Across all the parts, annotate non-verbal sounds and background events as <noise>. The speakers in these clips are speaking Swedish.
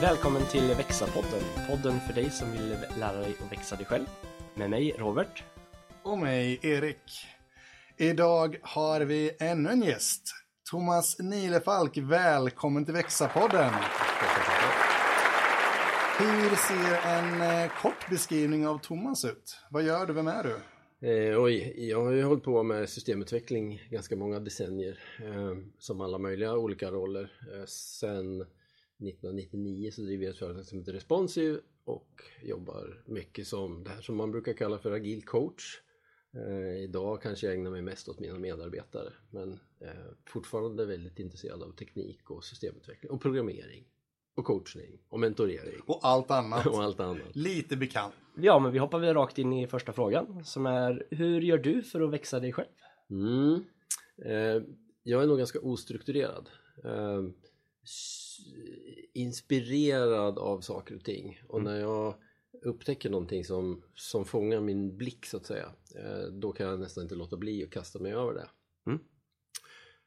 Välkommen till Växa-podden, podden för dig som vill lära dig att växa dig själv. Med mig Robert. Och mig Erik. Idag har vi ännu en gäst. Thomas Nilefalk, välkommen till Växa-podden. Hur ser en eh, kort beskrivning av Thomas ut? Vad gör du? Vem är du? Eh, oj, jag har ju hållit på med systemutveckling ganska många decennier eh, som alla möjliga olika roller. Eh, sen 1999 så driver jag ett företag som heter Responsive och jobbar mycket som det här som man brukar kalla för agil coach. Eh, idag kanske jag ägnar mig mest åt mina medarbetare men eh, fortfarande väldigt intresserad av teknik och systemutveckling och programmering och coachning och mentorering Och allt annat. <laughs> och allt annat. Lite bekant. Ja, men vi hoppar väl rakt in i första frågan som är hur gör du för att växa dig själv? Mm. Eh, jag är nog ganska ostrukturerad. Inspirerad av saker och ting. Och när jag upptäcker någonting som, som fångar min blick så att säga, eh, då kan jag nästan inte låta bli att kasta mig över det. Mm.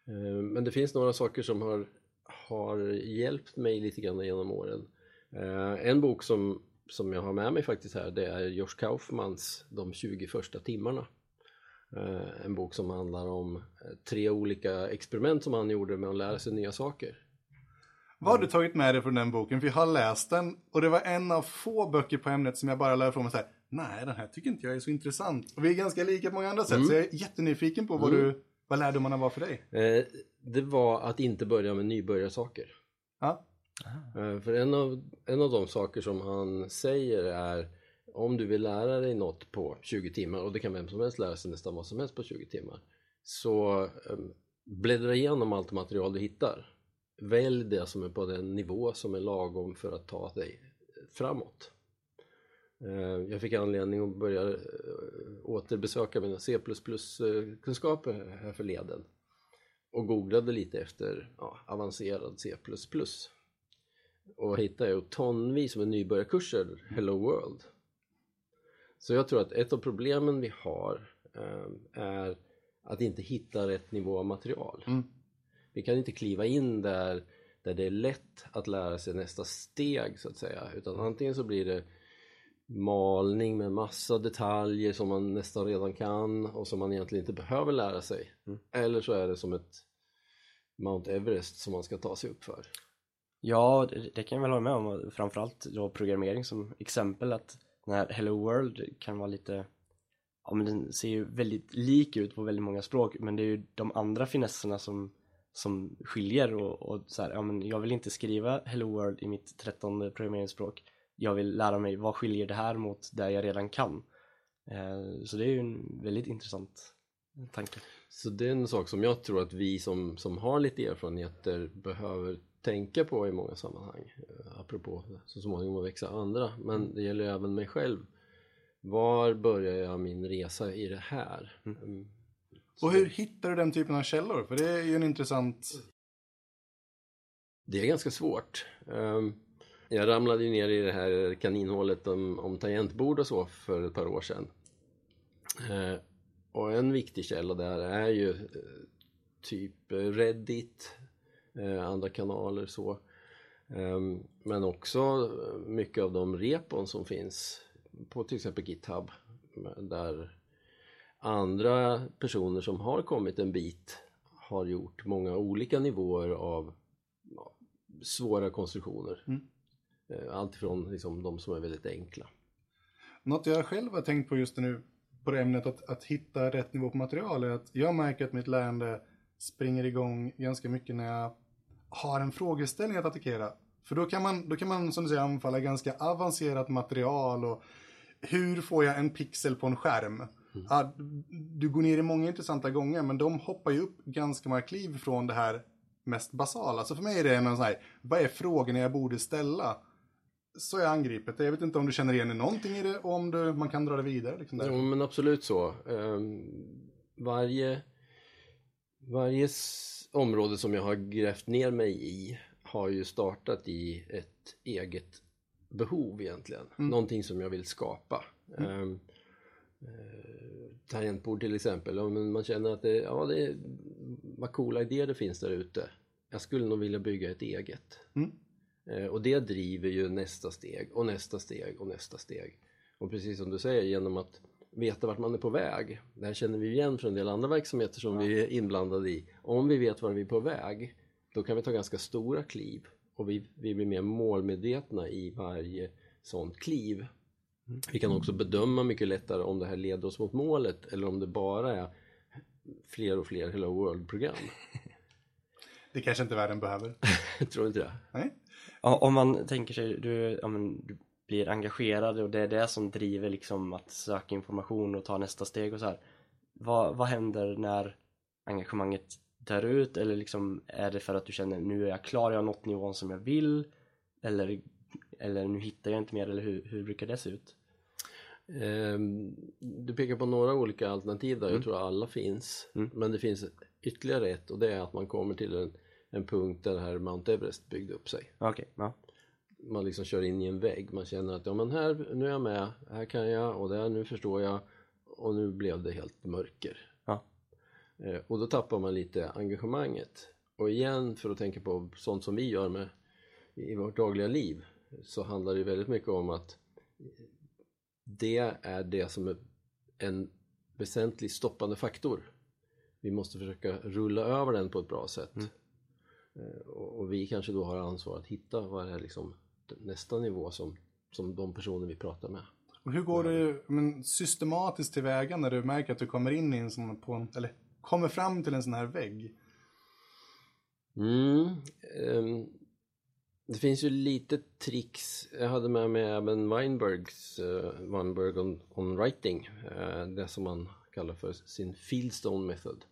Eh, men det finns några saker som har, har hjälpt mig lite grann genom åren. Eh, en bok som, som jag har med mig faktiskt här, det är Josh Kaufmans De 20 första timmarna. En bok som handlar om tre olika experiment som han gjorde med att lära sig nya saker. Vad har du tagit med dig från den boken? För jag har läst den och det var en av få böcker på ämnet som jag bara lärde från mig så här. Nej, den här tycker inte jag är så intressant. Och vi är ganska lika på många andra sätt, så jag är jättenyfiken på vad, du, vad lärdomarna var för dig. Eh, Det var att inte börja med nybörjarsaker. Ja. Eh, För en av, en av de saker som han säger är om du vill lära dig något på 20 timmar och det kan vem som helst lära sig nästan vad som helst på 20 timmar så eh, bläddra igenom allt material du hittar. Välj det som är på den nivå som är lagom för att ta dig framåt. Eh, jag fick anledning att börja eh, återbesöka mina C++-kunskaper eh, här förleden och googlade lite efter ja, avancerad C++ och hittade jag tonvis med nybörjarkurser Hello World. Så jag tror att ett av problemen vi har är att inte hitta rätt nivå av material. Mm. Vi kan inte kliva in där, där det är lätt att lära sig nästa steg så att säga utan antingen så blir det malning med massa detaljer som man nästan redan kan och som man egentligen inte behöver lära sig eller så är det som ett Mount Everest som man ska ta sig upp för. Ja, det, det kan jag väl hålla med om. Framförallt då programmering som exempel att den här Hello World kan vara lite Ja men den ser ju väldigt lik ut på väldigt många språk men det är ju de andra finesserna som, som skiljer och, och så här, ja men jag vill inte skriva Hello World i mitt trettonde programmeringsspråk. Jag vill lära mig vad skiljer det här mot det jag redan kan. Eh, Så det är ju en väldigt intressant tanke. Så det är en sak som jag tror att vi som, som har lite erfarenheter behöver tänka på i många sammanhang. Eh, apropå så småningom att växa andra. Men det gäller även mig själv. Var börjar jag min resa i det här? Mm. Och hur hittar du den typen av källor? För det är ju en intressant... Det är ganska svårt ehm, jag ramlade ju ner i det här kaninhålet om, om tangentbord och så för ett par år sedan ehm, och en viktig källa där är ju eh, typ Reddit, eh, andra kanaler så. Ehm, men också mycket av de repon som finns på till exempel GitHub där andra personer som har kommit en bit har gjort många olika nivåer av ja, svåra konstruktioner. Mm. Eh, Allt liksom, de som är väldigt enkla. Något jag själv har tänkt på just nu på det ämnet att, att hitta rätt nivå på material är att jag märker att mitt lärande springer igång ganska mycket när jag har en frågeställning att attackera. För då kan man, då kan man som du säger anfalla ganska avancerat material och hur får jag en pixel på en skärm? Ja, du går ner i många intressanta gånger men de hoppar ju upp ganska många kliv från det här mest basala. Så för mig är det en sån här, vad är frågorna jag borde ställa? Så är angripet. Jag vet inte om du känner igen någonting i det och om du, man kan dra det vidare. Liksom. Jo men absolut så. Ehm, varje varje område som jag har grävt ner mig i har ju startat i ett eget behov egentligen. Någonting som jag vill skapa. Ehm, eh, tangentbord till exempel. Ja, men man känner att det, ja, det är, vad coola idéer det finns där ute. Jag skulle nog vilja bygga ett eget. Mm. Eh, och det driver ju nästa steg och nästa steg och nästa steg. Och precis som du säger, genom att veta vart man är på väg. Det här känner vi igen från en del andra verksamheter som vi är inblandade i. Om vi vet var vi är på väg, då kan vi ta ganska stora kliv och vi, vi blir mer målmedvetna i varje sånt kliv. Vi kan också bedöma mycket lättare om det här leder oss mot målet eller om det bara är fler och fler Hello World-program. <laughs> Det kanske inte världen behöver. <laughs> Tror inte det? Nej. Om man tänker sig, du, ja, men, du blir engagerad och det är det som driver liksom att söka information och ta nästa steg och så här. Vad, vad händer när engagemanget dör ut eller liksom är det för att du känner nu är jag klar, jag har nått nivån som jag vill eller, eller nu hittar jag inte mer eller hur, hur brukar det se ut? Ehm, Du pekar på några olika alternativ där, jag tror alla finns. Mm. Men det finns ytterligare ett och det är att man kommer till en, en punkt där här Mount Everest byggde upp sig. Okej, ja. Man liksom kör in i en vägg, man känner att ja men här, nu är jag med, här kan jag och där, nu förstår jag och nu blev det helt mörker. Ja. Eh, Och då tappar man lite engagemanget. Och igen, för att tänka på sånt som vi gör med i vårt dagliga liv så handlar det väldigt mycket om att det är det som är en väsentlig stoppande faktor. Vi måste försöka rulla över den på ett bra sätt. Eh, Och vi kanske då har ansvar att hitta vad är liksom nästa nivå som, som de personer vi pratar med. Och hur går du men, systematiskt tillväga när du märker att du kommer in i en sån på en, eller kommer fram till en sån här vägg? Mm, ehm, det finns ju lite tricks. Jag hade med mig även Weinbergs uh, Weinberg on, on writing, Uh, det som man kallar för sin Fieldstone method.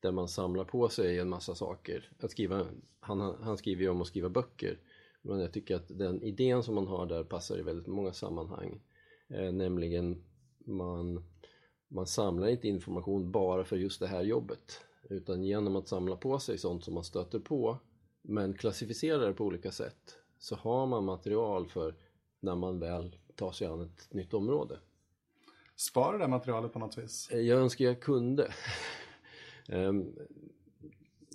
Där man samlar på sig en massa saker. Att skriva, han, han skriver ju om att skriva böcker. Men jag tycker att den idén som man har där passar i väldigt många sammanhang. Eh, nämligen man, man samlar inte information bara för just det här jobbet. Utan genom att samla på sig sånt som man stöter på men klassificerar det på olika sätt så har man material för när man väl tar sig an ett nytt område. Spara det materialet på något vis. Eh, Jag önskar jag kunde. <laughs> Ehm,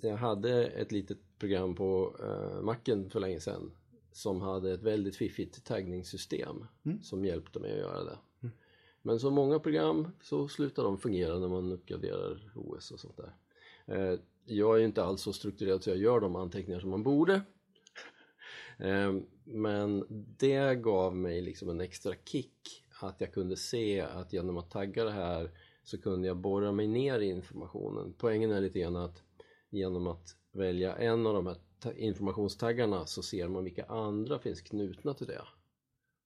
jag hade ett litet program på uh, macken för länge sedan som hade ett väldigt fiffigt taggningssystem som hjälpte mig att göra det. Men som många program så slutar de fungera när man uppgraderar OS och sånt där. Jag är ju inte alls så strukturerad så jag gör de anteckningar som man borde. Eh, men det gav mig liksom en extra kick att jag kunde se att genom att tagga det här så kunde jag borra mig ner i informationen. Poängen är lite grann att genom att välja en av de här informationstaggarna så ser man vilka andra finns knutna till det.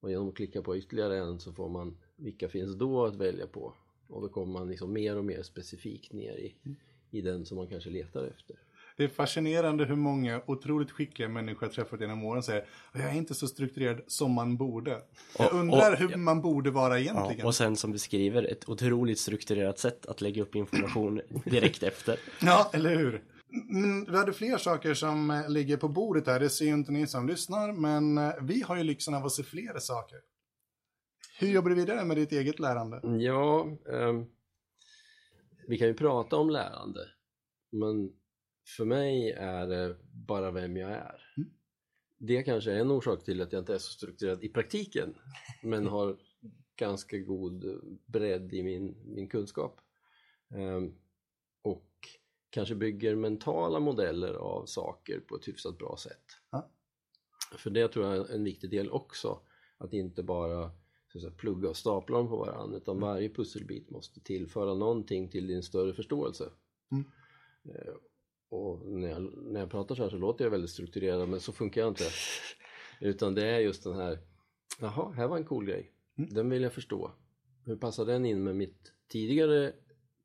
Och genom att klicka på ytterligare en så får man vilka finns då att välja på. Och då kommer man liksom mer och mer specifikt ner i, mm i den som man kanske letar efter. Det är fascinerande hur många otroligt skickliga människor jag träffat genom åren säger jag är inte så strukturerad som man borde. Jag undrar och- hur man borde vara ja. egentligen. Och sen som beskriver ett otroligt strukturerat sätt att lägga upp information <laughs> direkt efter. Ja, eller hur? Men vi hade fler saker som eh, ligger på bordet här. Det ser ju inte ni som lyssnar, men eh, vi har ju lyxen av att se fler saker. Hur jobbar du vidare med ditt eget lärande? Ja, ehm, vi kan ju prata om lärande, men för mig är det bara vem jag är. Det kanske är en orsak till att jag inte är så strukturerad i praktiken, men <laughs> har ganska god bredd i min, min kunskap. Ehm, och kanske bygger mentala modeller av saker på ett hyfsat bra sätt. Ja. För det tror jag är en viktig del också, att inte bara säga, plugga och stapla dem på varandra utan varje pusselbit måste tillföra någonting till din större förståelse. Mm. Eh, Och när jag, när jag pratar så här så låter jag väldigt strukturerad men så funkar jag inte. <laughs> Utan det är just den här, jaha, här var en cool grej. Mm. Den vill jag förstå. Hur passar den in med mitt tidigare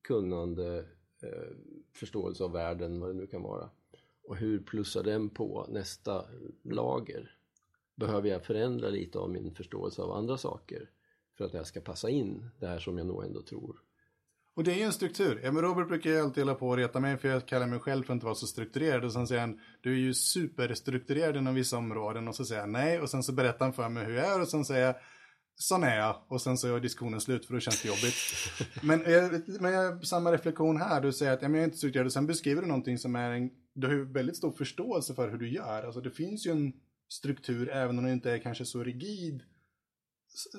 kunnande, eh, förståelse av världen, vad det nu kan vara? Och hur plussar den på nästa lager? Behöver jag förändra lite av min förståelse av andra saker för att det här ska passa in, det här som jag nog ändå tror? Och det är ju en struktur. Ja, men Robert brukar ju alltid hålla på och reta mig för jag kallar mig själv för att inte vara så strukturerad. Och sen säger han, du är ju superstrukturerad inom vissa områden. Och så säger jag nej. Och sen så berättar han för mig hur jag är. Och sen säger jag, sån är jag. Och sen så är diskussionen slut för då känns det jobbigt. <laughs> men jag, men jag, samma reflektion här. Du säger att ja, men jag är inte strukturerad. Och sen beskriver du någonting som är en, du har ju väldigt stor förståelse för hur du gör. Alltså det finns ju en struktur även om den inte är kanske så rigid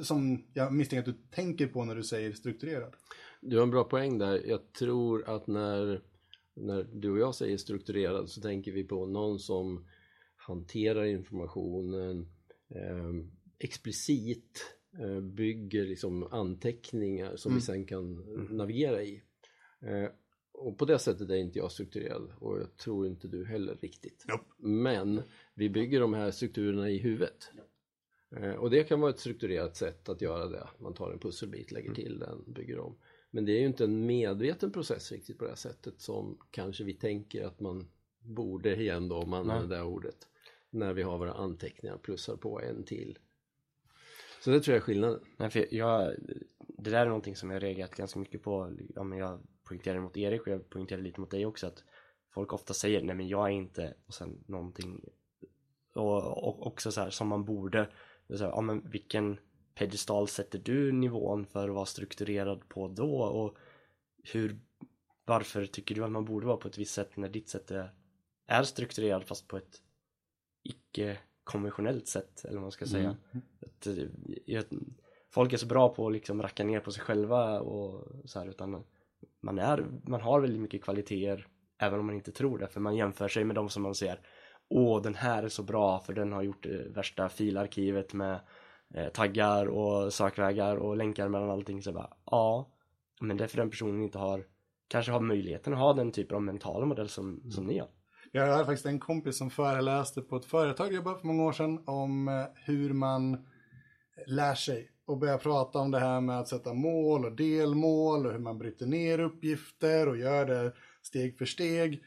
som jag misstänker att du tänker på när du säger strukturerad. Du har en bra poäng där. Jag tror att när, när du och jag säger strukturerad så tänker vi på någon som hanterar informationen eh, explicit eh, bygger liksom anteckningar som vi sen kan navigera i. Eh, och på det sättet är inte jag strukturerad och jag tror inte du heller riktigt. Nope. Men vi bygger de här strukturerna i huvudet. Eh, Och det kan vara ett strukturerat sätt att göra det. Man tar en pusselbit, lägger till den, bygger om. Men det är ju inte en medveten process riktigt på det här sättet som kanske vi tänker att man borde igen då om man använder det här ordet. När vi har våra anteckningar plussar på en till. Så det tror jag är skillnaden. Nej, för jag, det där är någonting som jag reagerat ganska mycket på. Ja, men jag poängterade mot Erik och jag poängterade lite mot dig också att folk ofta säger nej men jag är inte och sen någonting och, och också så här som man borde. Så här, ja, men vilken pedestal sätter du nivån för att vara strukturerad på då och hur varför tycker du att man borde vara på ett visst sätt när ditt sätt är, är strukturerad fast på ett icke konventionellt sätt eller vad man ska säga. Att, eh, jag, folk är så bra på att liksom racka ner på sig själva och så här utan man, är, man har väldigt mycket kvaliteter även om man inte tror det för man jämför sig med de som man ser. Åh den här är så bra för den har gjort det värsta filarkivet med eh, taggar och sökvägar och länkar mellan allting. Så bara ja men det är för den personen inte har kanske har möjligheten att ha den typen av mentala modell som, som ni har. Jag hade faktiskt en kompis som föreläste på ett företag jag jobbade för många år sedan om eh, hur man lär sig och börjar prata om det här med att sätta mål och delmål och hur man bryter ner uppgifter och gör det steg för steg.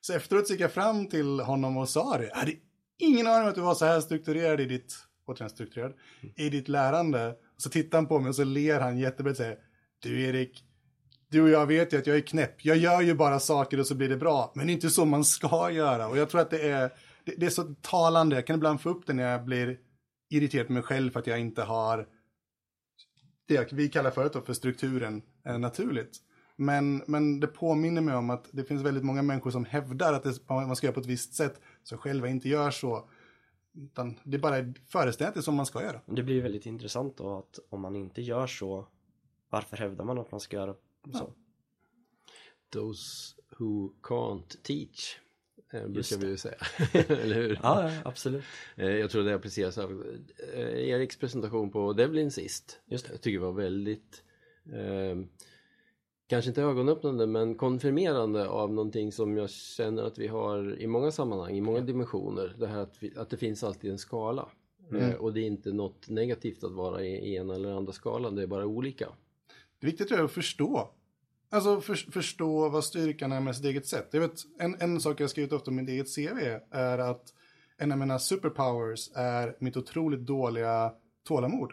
Så efteråt gick jag fram till honom och sa det. Jag hade ingen aning om att du var så här strukturerad i ditt, återigen strukturerad, i ditt lärande. Och så tittar han på mig och så ler han jättebrett och säger Du Erik, du och jag vet ju att jag är knäpp. Jag gör ju bara saker och så blir det bra. Men det är inte så man ska göra. Och jag tror att det är, det, det är så talande. Jag kan ibland få upp det när jag blir irriterad på mig själv för att jag inte har det vi kallar förut för strukturen eh, naturligt. Men, men det påminner mig om att det finns väldigt många människor som hävdar att det, man ska göra på ett visst sätt, som själva inte gör så. Utan det är bara föreställningen att det är som man ska göra. Det blir väldigt intressant då att om man inte gör så varför hävdar man att man ska göra så? Those who can't teach. Eh, Just Brukar vi ju säga. <laughs> Eller hur? Ja, ja absolut. Eh, Jag tror det appliceras av eh, Eriks presentation på Devlin sist. Just det. Jag tycker det var väldigt eh, kanske inte ögonöppnande men konfirmerande av någonting som jag känner att vi har i många sammanhang, i många dimensioner. Det här att, vi, att det finns alltid en skala. Eh, och det är inte något negativt att vara i i ena eller andra skalan, det är bara olika. Det är viktigt tror jag, att förstå. Alltså för, förstå vad styrkan är med sitt eget sätt. Jag vet, en, en sak jag skrivit ofta om mitt eget CV är att en av mina superpowers är mitt otroligt dåliga tålamod.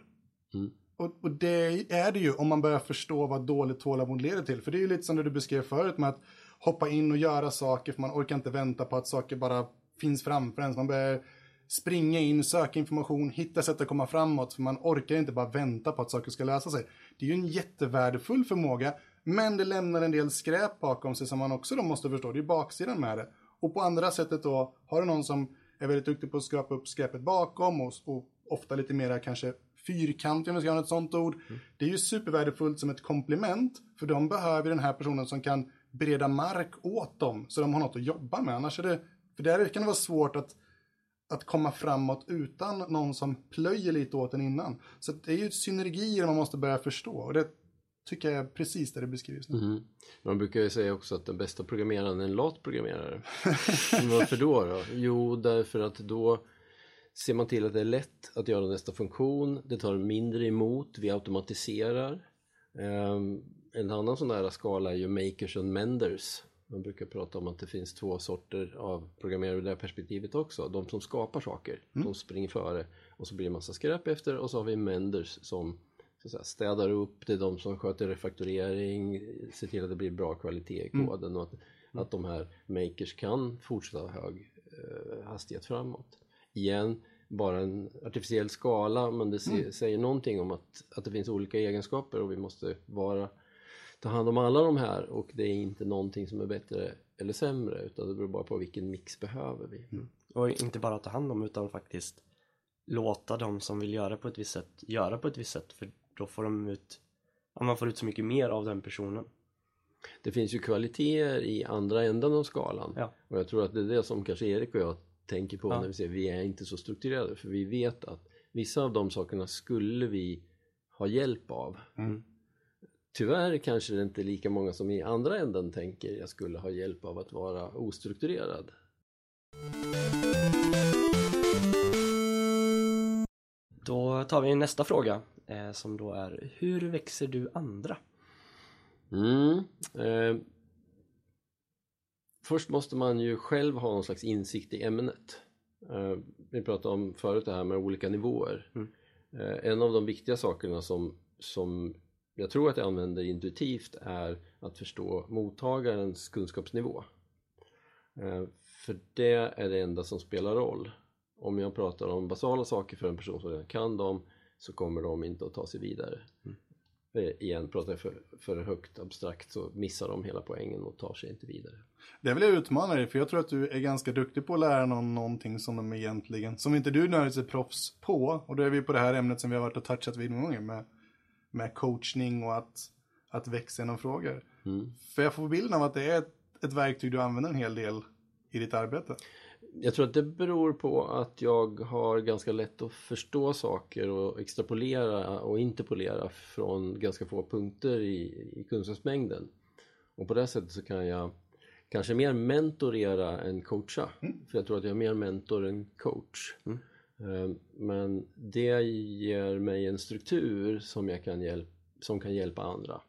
Mm. Och, och det är det ju om man börjar förstå vad dåligt tålamod leder till. För det är ju lite som det du beskrev förut med att hoppa in och göra saker för man orkar inte vänta på att saker bara finns framför en. Så Man börjar springa in, söka information, hitta sätt att komma framåt. För man orkar inte bara vänta på att saker ska lösa sig. Det är ju en jättevärdefull förmåga. Men det lämnar en del skräp bakom sig som man också då måste förstå. Det är baksidan med det. Och på andra sättet då, har du någon som är väldigt duktig på att skrapa upp skräpet bakom och, och ofta lite mera kanske fyrkantig om vi ska ha ett sånt ord. Det är ju supervärdefullt som ett komplement. För de behöver den här personen som kan bereda mark åt dem. Så de har något att jobba med. Annars är det, för där kan det vara svårt att att komma framåt utan någon som plöjer lite åt en innan. Så det är ju synergier man måste börja förstå och det tycker jag är precis där det beskrivs nu. Mhm. Man brukar ju säga också att den bästa programmeraren är en lat programmerare. <laughs> Varför då, då? Jo, därför att då ser man till att det är lätt att göra nästa funktion. Det tar mindre emot, vi automatiserar. Ehm, en annan sån där skala är ju makers and menders. Man brukar prata om att det finns två sorter av programmerare ur det här perspektivet också. De som skapar saker, de springer före och så blir det massa skräp efter och så har vi menders som så säga, städar upp, det är de som sköter refaktorering, ser till att det blir bra kvalitet i koden och att, att de här makers kan fortsätta ha hög eh, hastighet framåt. Igen, bara en artificiell skala men det se, säger någonting om att, att det finns olika egenskaper och vi måste vara ta hand om alla de här och det är inte någonting som är bättre eller sämre utan det beror bara på vilken mix behöver vi. Och inte bara ta hand om utan faktiskt låta de som vill göra på ett visst sätt göra på ett visst sätt för då får de ut man får ut så mycket mer av den personen. Det finns ju kvaliteter i andra änden av skalan Ja. och jag tror att det är det som kanske Erik och jag tänker på Ja. när vi säger vi är inte så strukturerade för vi vet att vissa av de sakerna skulle vi ha hjälp av. Mm. Tyvärr kanske det inte är lika många som i andra änden tänker jag skulle ha hjälp av att vara ostrukturerad. Då tar vi nästa fråga eh, som då är Hur växer du andra? Mm. Eh, först måste man ju själv ha någon slags insikt i ämnet. Eh, vi pratade om förut det här med olika nivåer. Mm. Eh, en av de viktiga sakerna som, som jag tror att jag använder intuitivt är att förstå mottagarens kunskapsnivå. Eh, för det är det enda som spelar roll. Om jag pratar om basala saker för en person som redan kan dem så kommer de inte att ta sig vidare. Eh, Igen, pratar jag för, för högt abstrakt så missar de hela poängen och tar sig inte vidare. Det vill jag utmana dig, för jag tror att du är ganska duktig på att lära någon någonting som de egentligen, som inte du nödvändigtvis är proffs på. Och då är vi på det här ämnet som vi har varit och touchat vid många gånger med, med coachning och att, att växa genom frågor. Mm. För jag får bilden av att det är ett, ett verktyg du använder en hel del i ditt arbete. Jag tror att det beror på att jag har ganska lätt att förstå saker och extrapolera och interpolera från ganska få punkter i, i kunskapsmängden. Och på det sättet så kan jag kanske mer mentorera än coacha. För jag tror att jag är mer mentor än coach. Eh, Men det ger mig en struktur som, jag kan, hjälp, som kan hjälpa andra.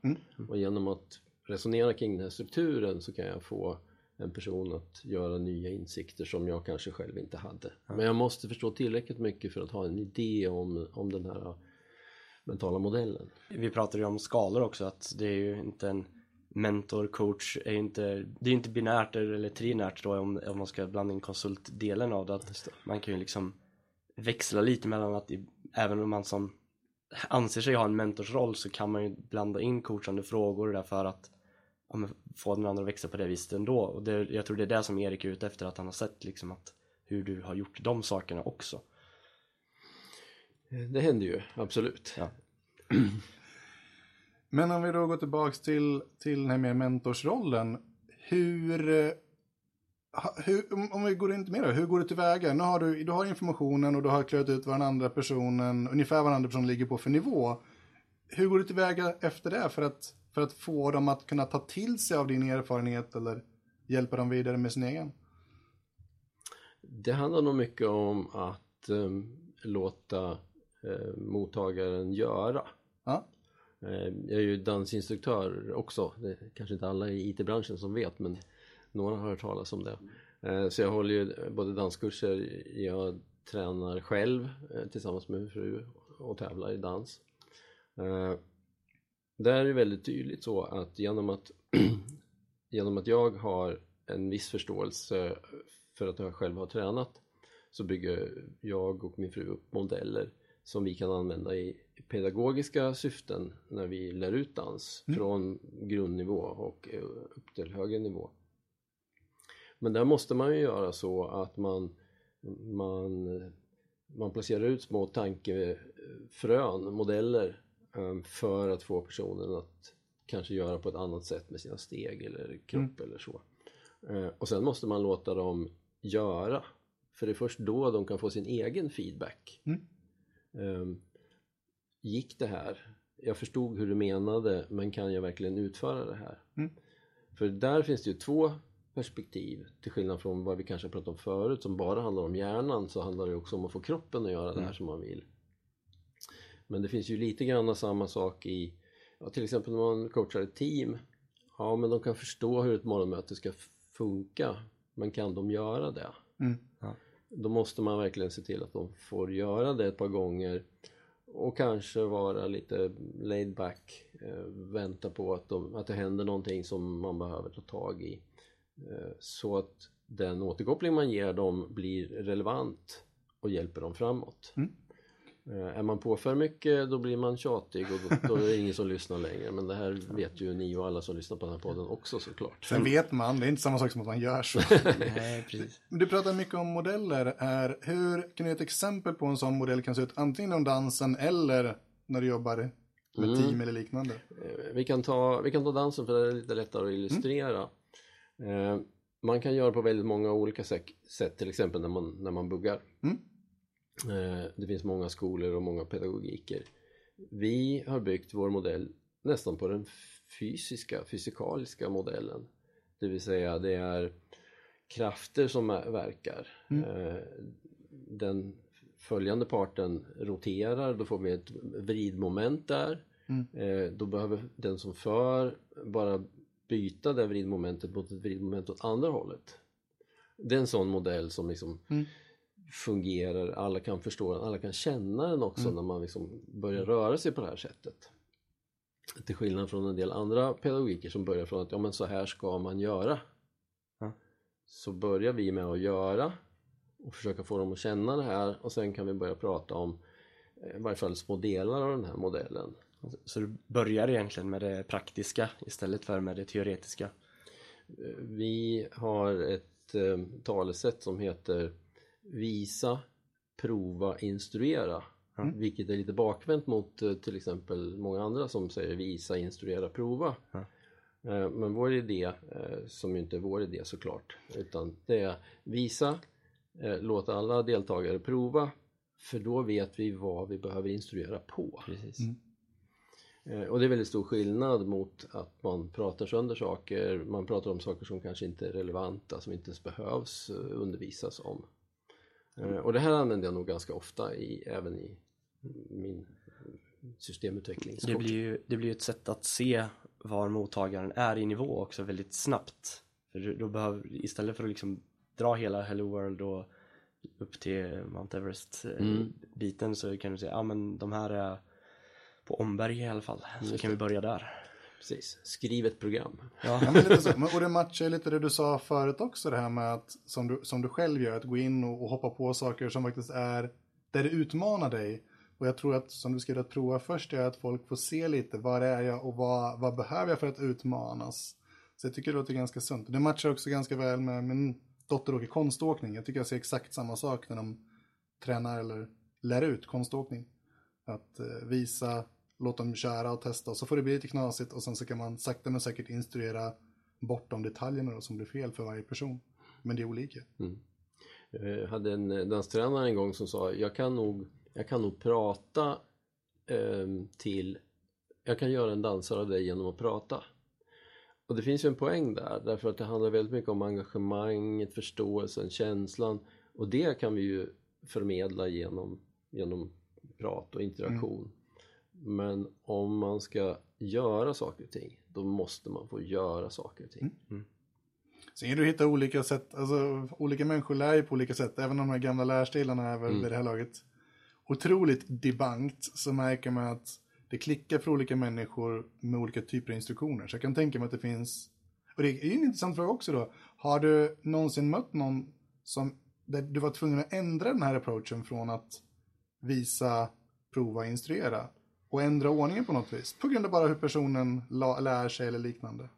Och genom att resonera kring den här strukturen så kan jag få en person att göra nya insikter som jag kanske själv inte hade. Men jag måste förstå tillräckligt mycket för att ha en idé om, om den här mentala modellen. Vi pratade ju om skalor också att det är ju inte en mentor, coach, är inte, det är ju inte binärt eller trinärt då om, om man ska blanda in konsultdelen av det. Att man kan ju liksom växla lite mellan att i, även om man som anser sig ha en mentorsroll så kan man ju blanda in coachande frågor därför att ja, men få den andra att växa på det viset ändå. Och det, jag tror det är det som Erik är ute efter, att han har sett liksom att hur du har gjort de sakerna också. Det händer ju, absolut. Ja. <clears throat> Men om vi då går tillbaks till, till den här mer mentorsrollen. Hur, eh, hur, om vi går in lite mer då, hur går du tillväga? Nu har du, du har informationen och du har klurat ut vad den andra personen, ungefär vad den andra personen ligger på för nivå. Hur går du tillväga efter det för att, för att få dem att kunna ta till sig av din erfarenhet eller hjälpa dem vidare med sin egen? Det handlar nog mycket om att em, låta eh, mottagaren göra. Ja, Eh, Jag är ju dansinstruktör också. Det kanske inte alla i IT-branschen som vet men några har hört talas om det. Eh, Så jag håller ju både danskurser, jag tränar själv eh, tillsammans med min fru och tävlar i dans. Där är det väldigt tydligt så att genom att, <clears throat> genom att jag har en viss förståelse för att jag själv har tränat så bygger jag och min fru upp modeller som vi kan använda i pedagogiska syften när vi lär ut dans från grundnivå och eh, upp till högre nivå. Men där måste man ju göra så att man, man, man placerar ut små tankefrön, modeller för att få personen att kanske göra på ett annat sätt med sina steg eller kropp eller så. Eh, Och sen måste man låta dem göra för det är först då de kan få sin egen feedback. Ehm, gick det här? Jag förstod hur du menade men kan jag verkligen utföra det här? För där finns det ju två perspektiv till skillnad från vad vi kanske pratade om förut som bara handlar om hjärnan så handlar det också om att få kroppen att göra det här som man vill. Men det finns ju lite grann samma sak i ja, till exempel när man coachar ett team. Ja, men de kan förstå hur ett morgonmöte ska funka men kan de göra det? Mm. Då måste man verkligen se till att de får göra det ett par gånger och kanske vara lite laid back, eh, vänta på att, de, att det händer någonting som man behöver ta tag i eh, så att den återkoppling man ger dem blir relevant och hjälper dem framåt. Eh, Är man på för mycket då blir man tjatig och då, då är det ingen som lyssnar längre. Men det här vet ju ni och alla som lyssnar på den här podden också såklart. Sen vet man, det är inte samma sak som att man gör så. <laughs> Nej, precis. Du pratar mycket om modeller. Är, hur kan du ge ett exempel på en sån modell kan se ut? Antingen inom dansen eller när du jobbar med team eller liknande. Eh, Vi kan, ta, vi kan ta dansen för det är lite lättare att illustrera. Eh, man kan göra på väldigt många olika sätt, till exempel när man, när man buggar. Mm. Eh, det finns många skolor och många pedagogiker. Vi har byggt vår modell nästan på den fysiska, fysikaliska modellen. Det vill säga det är krafter som verkar. Eh, den följande parten roterar, då får vi ett vridmoment där. Eh, då behöver den som för bara byta det vridmomentet mot ett vridmoment åt andra hållet. Det är en sån modell som liksom fungerar, alla kan förstå den, alla kan känna den också när man liksom börjar röra sig på det här sättet. Till skillnad från en del andra pedagogiker som börjar från att ja men så här ska man göra. Ja. Så börjar vi med att göra och försöka få dem att känna det här och sen kan vi börja prata om eh, i varje fall små delar av den här modellen. Så du börjar egentligen med det praktiska istället för med det teoretiska. Vi har ett eh, talesätt som heter visa, prova, instruera. Vilket är lite bakvänt mot eh, till exempel många andra som säger visa, instruera, prova. Ja. Eh, men vår idé, eh, som ju inte är vår idé såklart, utan det är visa, låta alla deltagare prova, för då vet vi vad vi behöver instruera på. Precis. Eh, Och det är väldigt stor skillnad mot att man pratar sönder saker, man pratar om saker som kanske inte är relevanta, som inte ens behövs eh, undervisas om. Eh, Och det här använder jag nog ganska ofta i, även i min systemutveckling. Det blir ju det blir ett sätt att se var mottagaren är i nivå också väldigt snabbt. För då behöver, istället för att liksom dra hela Hello World och upp till Mount Everest eh, Mm. biten så kan du säga, ja men de här är på Omberg i alla fall. Så Just kan vi börja där. Precis, skriv ett program. Ja, men lite så. Men, och det matchar lite det du sa förut också, det här med att, som du, som du själv gör, att gå in och, och hoppa på saker som faktiskt är, där det utmanar dig. Och jag tror att, som du skrev att prova först, är att folk får se lite, var är jag och vad, vad behöver jag för att utmanas? Så jag tycker det låter ganska sunt. Det matchar också ganska väl med min dotter åker konståkning. Jag tycker jag ser exakt samma sak när de tränar eller lär ut konståkning. Att eh, visa, låta dem köra och testa och så får det bli lite knasigt och sen så kan man sakta men säkert instruera bort de detaljerna då, som blir fel för varje person. Men det är olika. Jag hade en eh, danstränare en gång som sa jag kan nog, jag kan nog prata ehm, till, jag kan göra en dansare av dig genom att prata. Och det finns ju en poäng där därför att det handlar väldigt mycket om engagemanget, förståelsen, känslan och det kan vi ju förmedla genom, genom prat och interaktion. Men om man ska göra saker och ting då måste man få göra saker och ting. Sen kan du hitta olika sätt, alltså olika människor lär ju på olika sätt, även om de här gamla lärstilarna är väl vid det här laget otroligt debunked, så märker man att det klickar för olika människor med olika typer av instruktioner. Så jag kan tänka mig att det finns, och det är ju en intressant fråga också då, har du någonsin mött någon som, där du var tvungen att ändra den här approachen från att visa, prova, instruera och ändra ordningen på något vis, på grund av bara hur personen la, lär sig eller liknande?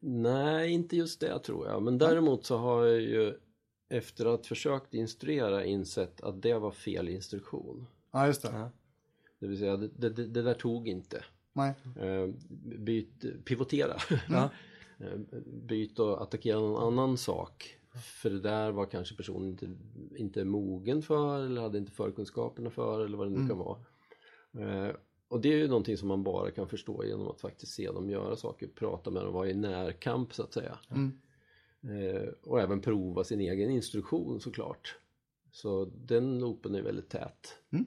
Nej, inte just det tror jag. Men däremot så har jag ju efter att försökt instruera insett att det var fel instruktion. Ja, just det. Ja. Det vill säga, det, det, det där tog inte. Nej. Eh, Byt, pivotera. <laughs> Eh, Byt och attackera någon annan sak. För det där var kanske personen inte, inte mogen för eller hade inte förkunskaperna för eller vad det nu kan vara. Eh, Och det är ju någonting som man bara kan förstå genom att faktiskt se dem göra saker, prata med dem, vara i närkamp så att säga. Mm. Eh, och även prova sin egen instruktion såklart. Så den loopen är väldigt tät. Mm.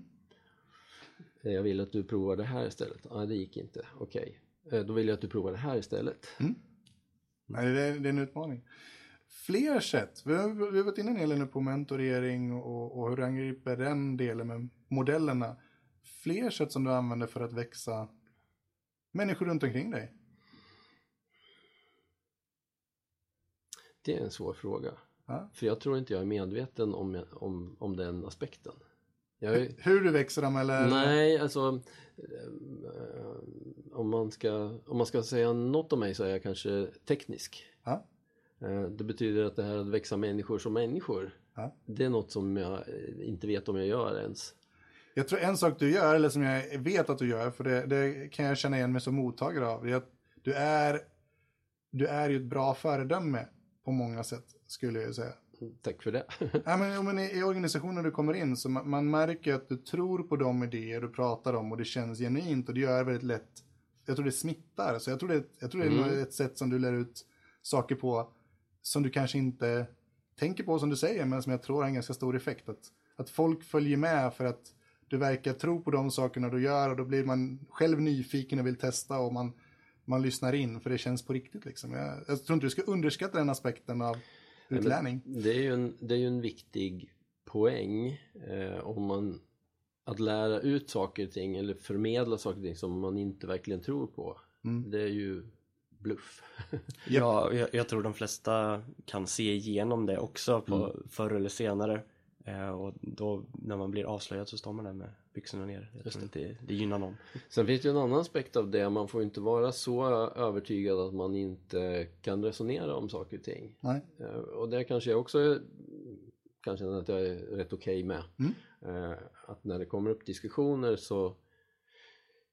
Eh, Jag vill att du provar det här istället. Nej, det gick inte. Okej. Eh, Då vill jag att du provar det här istället. Nej, det är, det är en utmaning. Fler sätt. Vi har, vi har varit inne en hel nu på mentorering och, och hur du angriper den delen med modellerna. Fler sätt som du använder för att växa människor runt omkring dig. Det är en svår fråga. Ja. För jag tror inte jag är medveten om, om, om den aspekten. Är, Hur du växer dem eller? nej, alltså eh, om, man ska, om man ska säga något om mig så är jag kanske teknisk. Ja. Eh, Det betyder att det här att växa människor som människor, Ja. det är något som jag inte vet om jag gör ens. Jag tror en sak du gör, eller som jag vet att du gör, för det, det kan jag känna igen mig som mottagare av, det är att du är, du är ju ett bra föredöme på många sätt, skulle jag säga. Tack för det. <laughs> Ja, men, men i, I organisationen du kommer in så man, man märker att du tror på de idéer du pratar om och det känns genuint och det gör väldigt lätt. Jag tror det smittar. Så jag tror det, jag tror det är Mm. ett sätt som du lär ut saker på som du kanske inte tänker på som du säger men som jag tror har en ganska stor effekt. Att, att folk följer med för att du verkar tro på de sakerna du gör och då blir man själv nyfiken och vill testa och man, man lyssnar in för det känns på riktigt liksom. Jag, jag tror inte du ska underskatta den aspekten av men- utlärning. Det är ju en, det är ju en viktig poäng eh, om man att lära ut saker och ting eller förmedla saker och ting som man inte verkligen tror på. Mm. Det är ju bluff. <laughs> Ja, jag, jag tror de flesta kan se igenom det också på, Mm. förr eller senare. Eh, och då när man blir avslöjad så står man där med byxorna ner. Jag tror inte det gynnar någon. <laughs> Sen finns det ju en annan aspekt av det. Man får inte vara så övertygad att man inte kan resonera om saker och ting. Nej. Eh, Och det kanske jag också kan känna att jag är rätt okej med. Mm. Eh, Att när det kommer upp diskussioner så,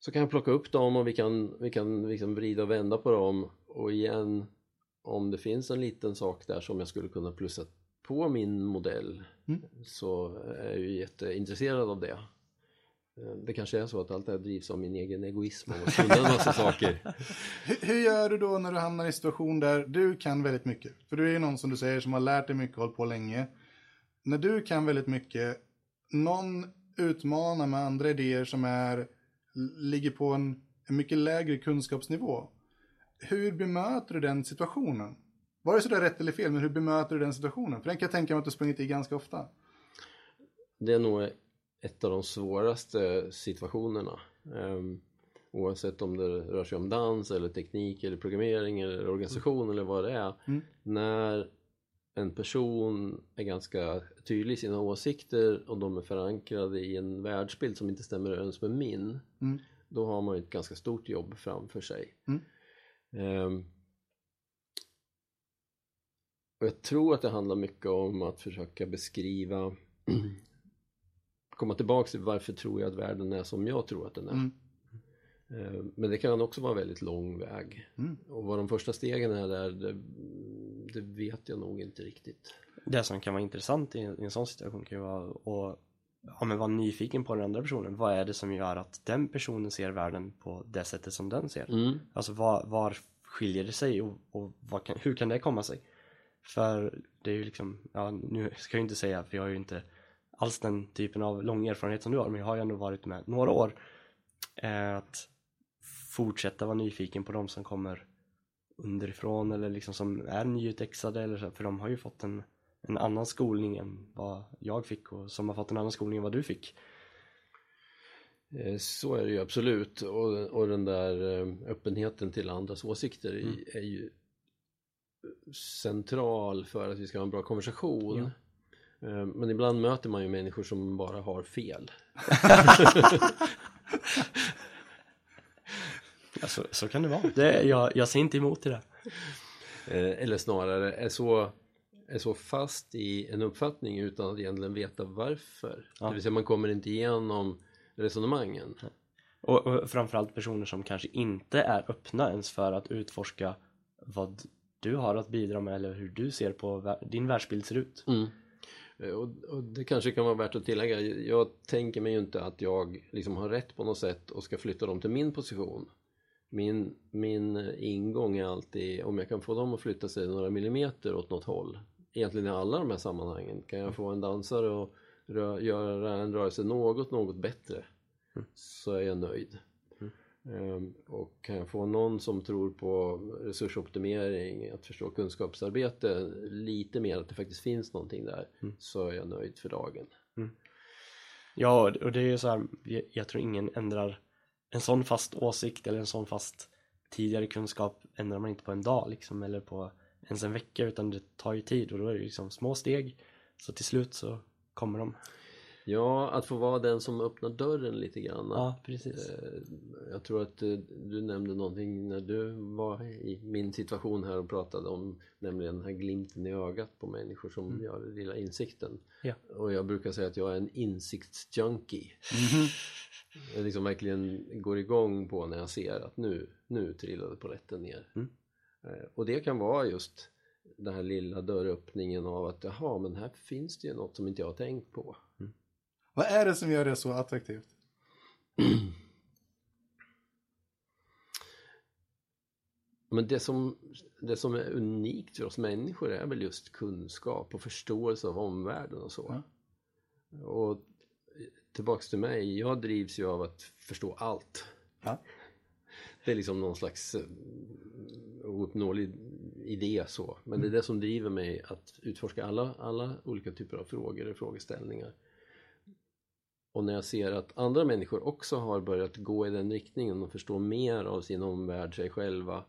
så kan jag plocka upp dem och vi kan, vi kan liksom vrida och vända på dem. Och igen, om det finns en liten sak där som jag skulle kunna plussa på min modell Mm. så är jag ju jätteintresserad av det. Eh, Det kanske är så att allt det här drivs av min egen egoism och en massa saker. <laughs> Hur, hur gör du då när du hamnar i en situation där du kan väldigt mycket? För du är ju någon som du säger som har lärt dig mycket och hållit på länge. När du kan väldigt mycket, någon utmanar med andra idéer som är, ligger på en, en mycket lägre kunskapsnivå. Hur bemöter du den situationen? Var det sådär rätt eller fel, men hur bemöter du den situationen? För den kan jag tänka mig att du sprungit i ganska ofta. Det är nog ett av de svåraste situationerna. Ehm, oavsett om det rör sig om dans eller teknik eller programmering eller organisation eller vad det är. Mm. När en person är ganska tydlig i sina åsikter och de är förankrade i en världsbild som inte stämmer överens med min. Mm. Då har man ju ett ganska stort jobb framför sig. Mm. Ehm, och jag tror att det handlar mycket om att försöka beskriva <clears throat> komma tillbaka till varför tror jag att världen är som jag tror att den är. Mm. Eh, Men det kan också vara en väldigt lång väg. Mm. Och vad de första stegen är där, det, vet jag nog inte riktigt. Det som kan vara intressant i en, i en sån situation kan ju vara att ja, men vara nyfiken på den andra personen. Vad är det som gör att den personen ser världen på det sättet som den ser? Mm. Alltså var, var skiljer det sig och, och kan, hur kan det komma sig? För det är ju liksom, ja nu ska jag ju inte säga för jag har ju inte alls den typen av lång erfarenhet som du har men jag har ju ändå varit med några år. Eh, att fortsätta vara nyfiken på de som kommer underifrån eller liksom som är nyutexade eller så, för de har ju fått en, en annan skolning än vad jag fick och som har fått en annan skolning än vad du fick. Eh, Så är det ju absolut. Och, och den där eh, öppenheten till andras åsikter är- är ju central för att vi ska ha en bra konversation. Eh, Men ibland möter man ju människor som bara har fel. <laughs> <laughs> <laughs> Ja, så, så kan det vara. Det, jag, jag ser inte emot det där. Eh, Eller snarare är så, är så fast i en uppfattning utan att egentligen veta varför. Ja. Det vill säga man kommer inte igenom resonemangen. Och, och framförallt personer som kanske inte är öppna ens för att utforska vad du har att bidra med eller hur du ser på din världsbild ser ut. Mm. Eh, Och, och det kanske kan vara värt att tillägga. Jag tänker mig ju inte att jag liksom har rätt på något sätt och ska flytta dem till min position. Min, min ingång är alltid om jag kan få dem att flytta sig några millimeter åt något håll. Egentligen i alla de här sammanhangen. Kan jag få en dansare att rö- göra en rörelse något, något bättre så är jag nöjd. Ehm, och kan jag få någon som tror på resursoptimering, att förstå kunskapsarbete lite mer, att det faktiskt finns någonting där, så är jag nöjd för dagen. Ja, och det är ju så här, jag, jag tror ingen ändrar en sån fast åsikt eller en sån fast tidigare kunskap ändrar man inte på en dag liksom eller på ens en vecka utan det tar ju tid och då är det liksom små steg. Så till slut så kommer de. Ja, att få vara den som öppnar dörren lite grann. Ja, precis. Eh, Jag tror att eh, du nämnde någonting när du var i min situation här och pratade om nämligen den här glimten i ögat på människor som gör den lilla insikten. Mm. Ja. Och jag brukar säga att jag är en insiktsjunkie. Jag liksom verkligen går igång på när jag ser att nu, nu trillade polletten ner. Mm. Eh, Och det kan vara just den här lilla dörröppningen av att jaha, men här finns det ju något som inte jag har tänkt på. Vad är det som gör det så attraktivt? <clears throat> Men det som, det som är unikt för oss människor är väl just kunskap och förståelse av omvärlden och så. Och tillbaks till mig, jag drivs ju av att förstå allt. Ja. Det är liksom någon slags eh, ouppnåelig idé så. Men det är det som driver mig att utforska alla, alla olika typer av frågor och frågeställningar. Och när jag ser att andra människor också har börjat gå i den riktningen och förstå mer av sin omvärld, sig själva,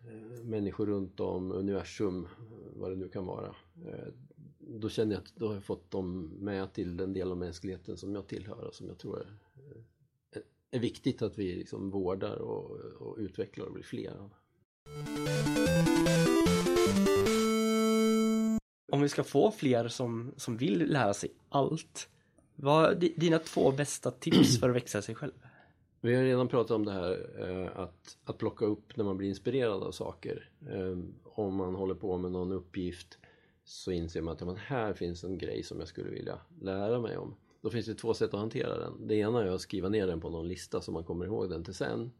eh, människor runt om, universum, vad det nu kan vara. Eh, Då känner jag att då har jag fått dem med till den del av mänskligheten som jag tillhör och som jag tror är, är, är viktigt att vi liksom vårdar och, och utvecklar och blir fler av. Om vi ska få fler som, som vill lära sig allt. Vad är di- dina två bästa tips för att växa sig själv? Vi har redan pratat om det här eh, att, att plocka upp när man blir inspirerad av saker. Eh, om man håller på med någon uppgift så inser man att men här finns en grej som jag skulle vilja lära mig om. Då finns det två sätt att hantera den. Det ena är att skriva ner den på någon lista så man kommer ihåg den till sen.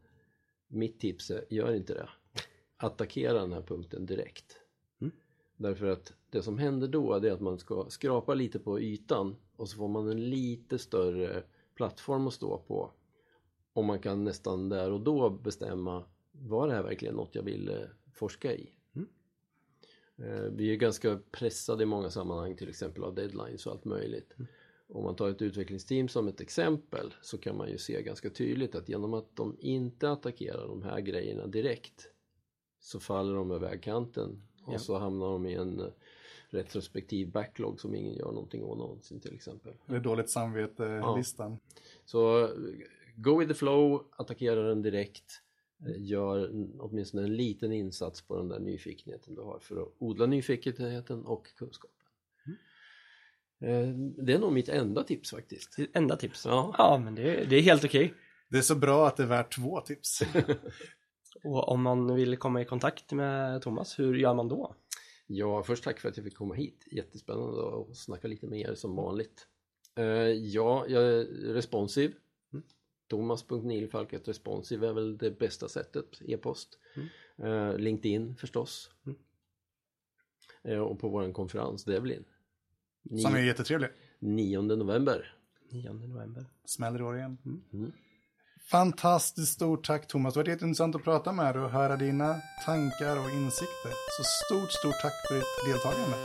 Mitt tips är, gör inte det. Attackera den här punkten direkt. Därför att det som händer då är att man ska skrapa lite på ytan och så får man en lite större plattform att stå på. Och man kan nästan där och då bestämma var det här verkligen något jag vill eh, forska i? Eh, Vi är ganska pressade i många sammanhang till exempel av deadlines och allt möjligt. Om man tar ett utvecklingsteam som ett exempel så kan man ju se ganska tydligt att genom att de inte attackerar de här grejerna direkt så faller de över vägkanten och Ja. så hamnar de i en eh, retrospektiv backlog som ingen gör någonting åt någonsin till exempel. Det är dåligt samvete-listan. Så eh, go with the flow, attackera den direkt, gör n- åtminstone en liten insats på den där nyfikenheten du har för att odla nyfikenheten och kunskapen. Eh, Det är nog mitt enda tips faktiskt. Ditt enda tips? Ja. Ja, men det, det är helt okej. Det är så bra att det är värt två tips. <laughs> Och om man vill komma i kontakt med Thomas, hur gör man då? Ja, först tack för att jag fick komma hit. Jättespännande att snacka lite med er som vanligt. Eh, ja, jag är responsiv. Thomas.nilfalket responsiv är väl det bästa sättet, e-post. Eh, LinkedIn förstås. Eh, och på vår konferens Devlin. Som är Ni- jättetrevlig. 9 november. 9 november. Smäller i år igen. Mm. Fantastiskt stort tack Thomas. Det var jätteintressant att prata med dig och höra dina tankar och insikter. Så stort, stort tack för ditt deltagande.